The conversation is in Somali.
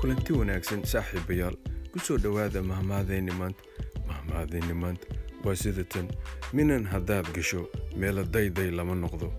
kulanti wanaagsan saaxiibayaal ku soo dhowaada mahmaadayni maanta. Mahmaadayni maanta. Waa sida tan minan haddaad gasho meelo dayday lama noqdo.